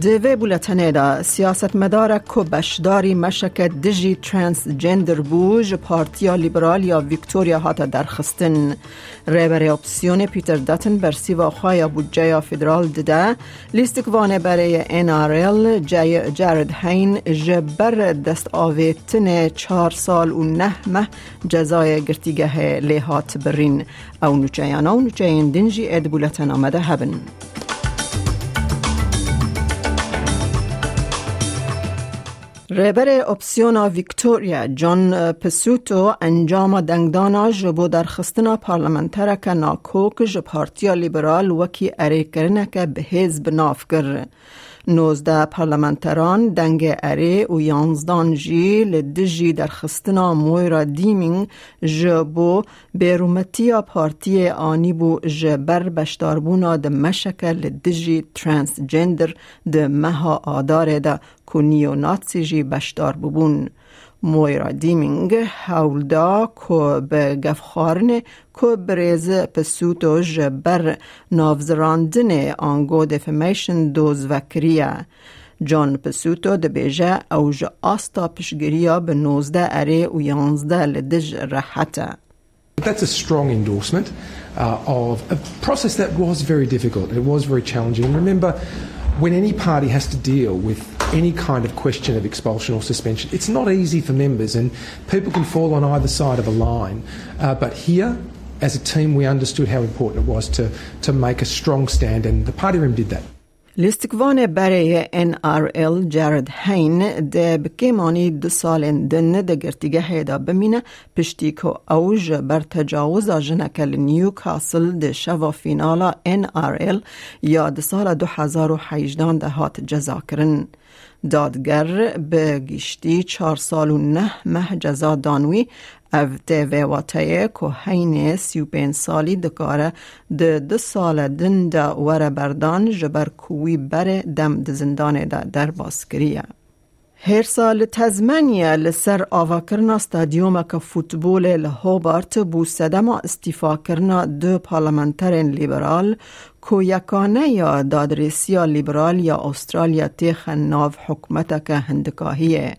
دوی بولتنه دا سیاست مدار که بشداری مشک دجی ترانس جندر بوج پارتیا لیبرال یا ویکتوریا هاتا درخستن. ریبر اپسیون پیتر داتن بر سیوا خوایا بودجه فدرال دده. لیستک وانه برای NRL جارد هین جبر دست آویتن چهار سال و نه مه جزای گرتیگه لیهات برین. او نوچه و نوچه دنجی اد بولتن آمده هبن. رهبر اپسیونا ویکتوریا جان پسوتو انجام دنگدانا جبو در خستنا پارلمنتره که ناکوک جب پارتیا لیبرال وکی اره کرنه که به حزب ناف کرد. نوزده پارلمانتران دنگ اره و یانزدان جی لدجی در خستنا مویرا دیمینگ جبو بیرومتیا پارتی آنی بو جبر بشتاربونا ده مشکل لدجی ترانس جندر ده مها آداره ده کنیو ناتسی جی بشتار ببون. مویرا دیمینگ هولدا کو به گفخارن کو بریز پسوتو جبر نافزراندن آنگو دفمیشن دوز وکریه جان پسوتو ده بیجه او جه آستا پشگیریا به نوزده اره و یانزده لدج رحته That's a strong endorsement uh, of a process that was very difficult. It was very challenging. Remember, when any party has to deal with any kind of question of expulsion or suspension. It's not easy for members, and people can fall on either side of a line. Uh, but here, as a team, we understood how important it was to, to make a strong stand, and the party room did that. Listikvane barje NRL Jared Hain de bikemani du salên din de girtîgehe da bimîne piştî ku ew ji ber tecawuza jineke li Newcastle di şeva fînala NRL ya di sala 2018 de hat cezakirin. kirin. دادگر به گیشتی چهار سال و نه مه جزا دانوی او ده واتایه که هین سی و پین سالی دکاره ده دو سال دن ده ور بردان جبر کوی بر دم ده زندان ده در باسکریه. هر سال تزمنیا لسر آوا کرنا ستادیوم که فوتبول لهوبارت بو سدما استیفا کرنا دو پارلمنترین لیبرال کو یا دادرسیا لیبرال یا استرالیا تیخ ناو که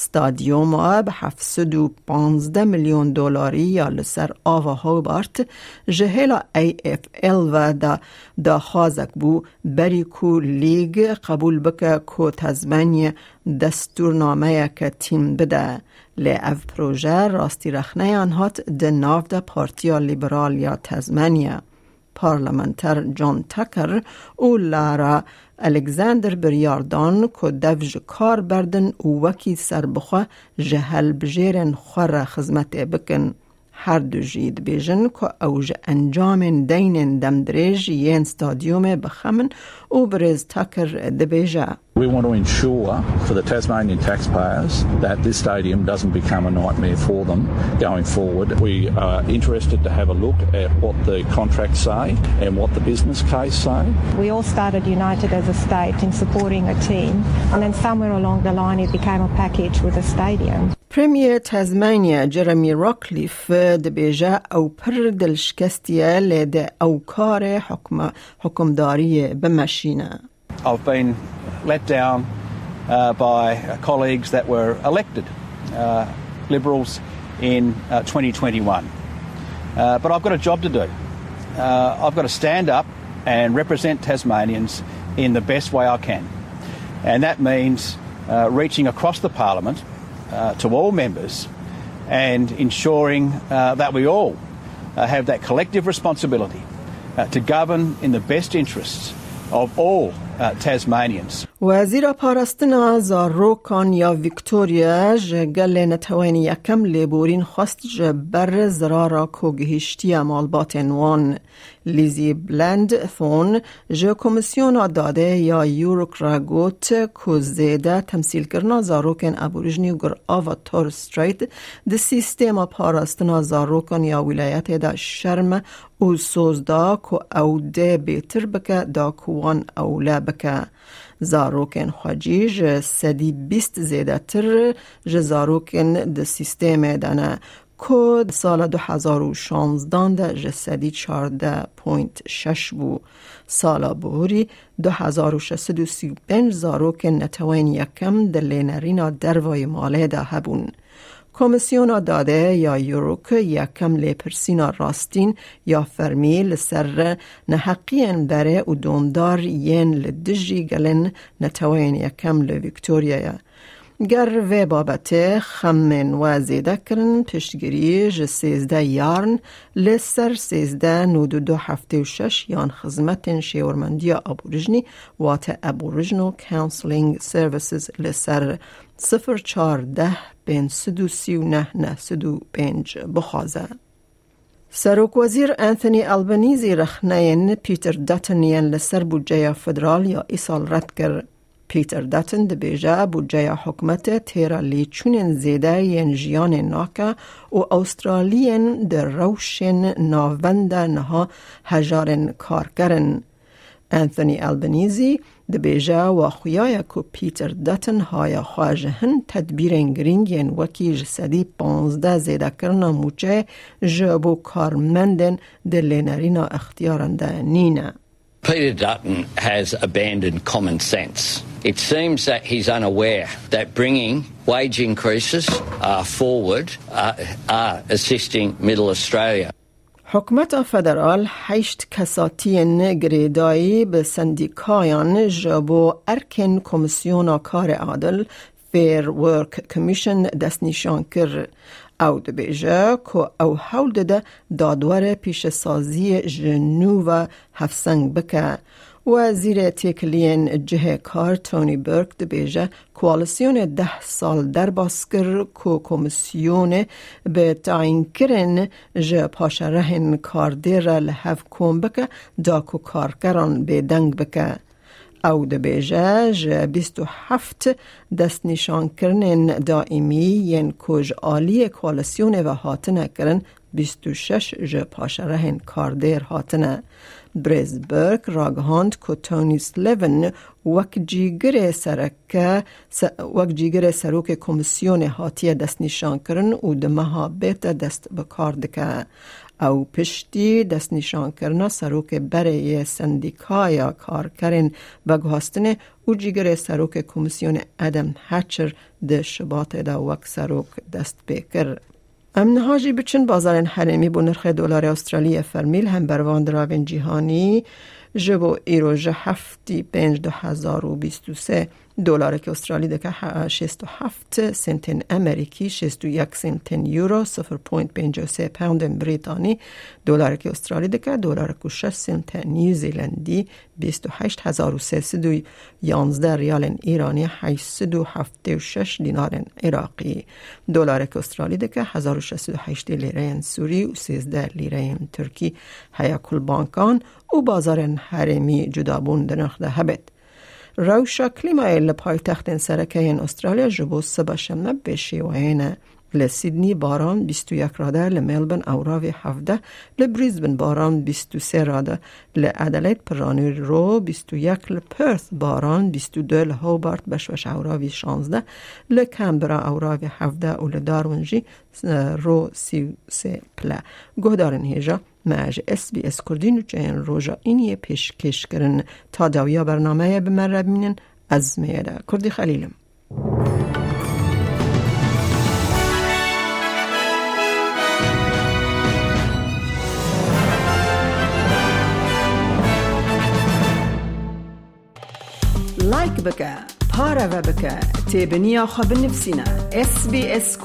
ستادیوم به 715 میلیون دلاری یا لسر آوا هوبارت جهلا ای اف ال و دا, دا خازک بو بری کو لیگ قبول بکه کو تزمنی دستور نامه که تیم بده. لی اف پروژه راستی رخنه آنهات ده ناو ده پارتیا لیبرال یا تزمنیه. پارلمانتر جان تکر او لارا الکساندر بریاردان که دوج کار بردن و وکی سر بخوا جهل بجیرن خور خزمت بکن. هر دو جید بیجن که اوج انجام دین دمدریج ین ستادیوم بخمن و برز تاکر دبیجه. We want to ensure for the Tasmanian taxpayers that this stadium doesn't become a nightmare for them going forward. We are interested to have a look at what the contracts say and what the business case say. We all started united as a state in supporting a team and then somewhere along the line it became a package with a stadium. پریمیر تازمانیا جرمی راکلیف دبیجه او پر دلشکستیه لیده او کار حکم حکمداری بمشینه. I've been let down uh, by colleagues that were elected uh, Liberals in uh, 2021. Uh, but I've got a job to do. Uh, I've got to stand up and represent Tasmanians in the best way I can. And that means uh, reaching across the Parliament uh, to all members and ensuring uh, that we all uh, have that collective responsibility to govern in the best interests of all uh, Tasmanians. وزیر پاراستنا زاروکان یا ویکتوریا جگل نتوانی یکم لیبورین خواست جبر زرارا کوگهشتی مالبات وان لیزی بلند ثون جه کمیسیون داده یا یوروک را گوت که زیده تمثیل کرنا زاروکن ابوریجنی گر آوا تور ستریت ده سیستم پاراستنا زاروکن یا ولایت دا شرم او سوزدا که او ده بیتر بکه دا کوان اولا بکه زاروکن خواجی سدی بیست زیده تر زاروکن ده سیستم دانه کد سال 2016 ده جسدی 14.6 بو سال بوری 2635 زاروک نتوین یکم در لینرینا دروای ماله ده هبون. کمیسیون داده یا یوروک یکم لیپرسینا راستین یا فرمی لسر نحقین بره و دومدار ین لدجی گلن نتوین یکم لویکتوریا گر و بابت خمن و زیده کرن پشتگیری ج سیزده یارن لسر سیزده نود دو هفته و شش یان خزمت شیورمندی ابوریجنی وات ابوریجنال کانسلینگ سرویسز لسر صفر چار ده بین سدو سی و نه نه سدو پنج بخوازه. سروک وزیر انتونی البنیزی رخنین پیتر داتنین لسر بودجه فدرال یا ایسال رد کرد. پیتر داتن ده بیجا بودجه حکمت تیرا لیچون زیده ین جیان ناکا و استرالین ده روشن ناوند نها هجارن کارگرن. انتونی البنیزی ده بیجا و خویای که پیتر داتن های خواجهن تدبیر گرینگ ین وکی جسدی پانزده زیده کرنا موچه جبو کارمندن ده لینرینا اختیارنده نینه. Peter Dutton has abandoned common sense. It seems that he's unaware that bringing wage increases uh, forward uh, are assisting Middle Australia. حکومت فدرال هشت کساتی گریدایی به سندیکایان جبو ارکن کمیسیون کار عادل فیر ورک کمیشن دست نشان کرد. او دبیجه که او حول ده دادور پیش سازی جنو و هفسنگ بکه. وزیر تکلین جه کار تونی برک دبیجه کوالسیون ده سال در باسکر کو کمیسیون به تعیین کرن جه پاشرهن کاردیر لحف کن بکه دا کو کارکران به دنگ بکه. او د بیجه جه بیست و هفت دست نشان کرنن دائمی ین کج آلی کوالسیون و هاتنه کرن بیست و شش جه پاشرهن کاردیر هاتنه بریزبرگ راگهاند که تونی سلیون وک جیگر سروک کمیسیون هاتی دست نشان کرن و دمها بیت دست بکار دکه او پشتی دست نشان کرنا سروک برای سندیکایا کار کرن و گهاستن او جیگر سروک کمیسیون ادم هچر ده شبات دا وک سروک دست بکر. امنهاجی بچن بازار حرمی بو نرخ دلار استرالی فرمیل هم بروان دراوین جیهانی جبو ایرو هفتی پنج دو هزار و بیست و سه دلار استرالی دکه 67 سنتن امریکی 61 سنتن یورو 0.53 پوند بریتانی. دلار استرالی دکه دلار که 6 سنتن نیوزیلندی 28311 ریال ایرانی 876 دینار عراقی. دلار استرالی دکه 1608 لیره سوری و 13 لیره ترکی. هیا کل بانکان و بازار حرمی جدابون دنخده هبت روشا کلیمای لپایتخت سرکه این استرالیا جبو سبا شمه بشی و اینه لسیدنی باران 21 راده لملبن اوراوی 17 لبریزبن باران 23 راده لعدلید پرانی رو 21 لپرث باران 22 لهوبارت بشوش اوراوی 16 لکمبرا اوراوی 17 و لدارونجی رو 33 پله گهدارن هیجا مج اس بی اس کردین و جین روژا اینیه پیشکش کرن تا داویا برنامه به من بینن از میده کردی خلیلم لایک بکه پاره و بکه تیبنیا خواب نفسینا اس بی اس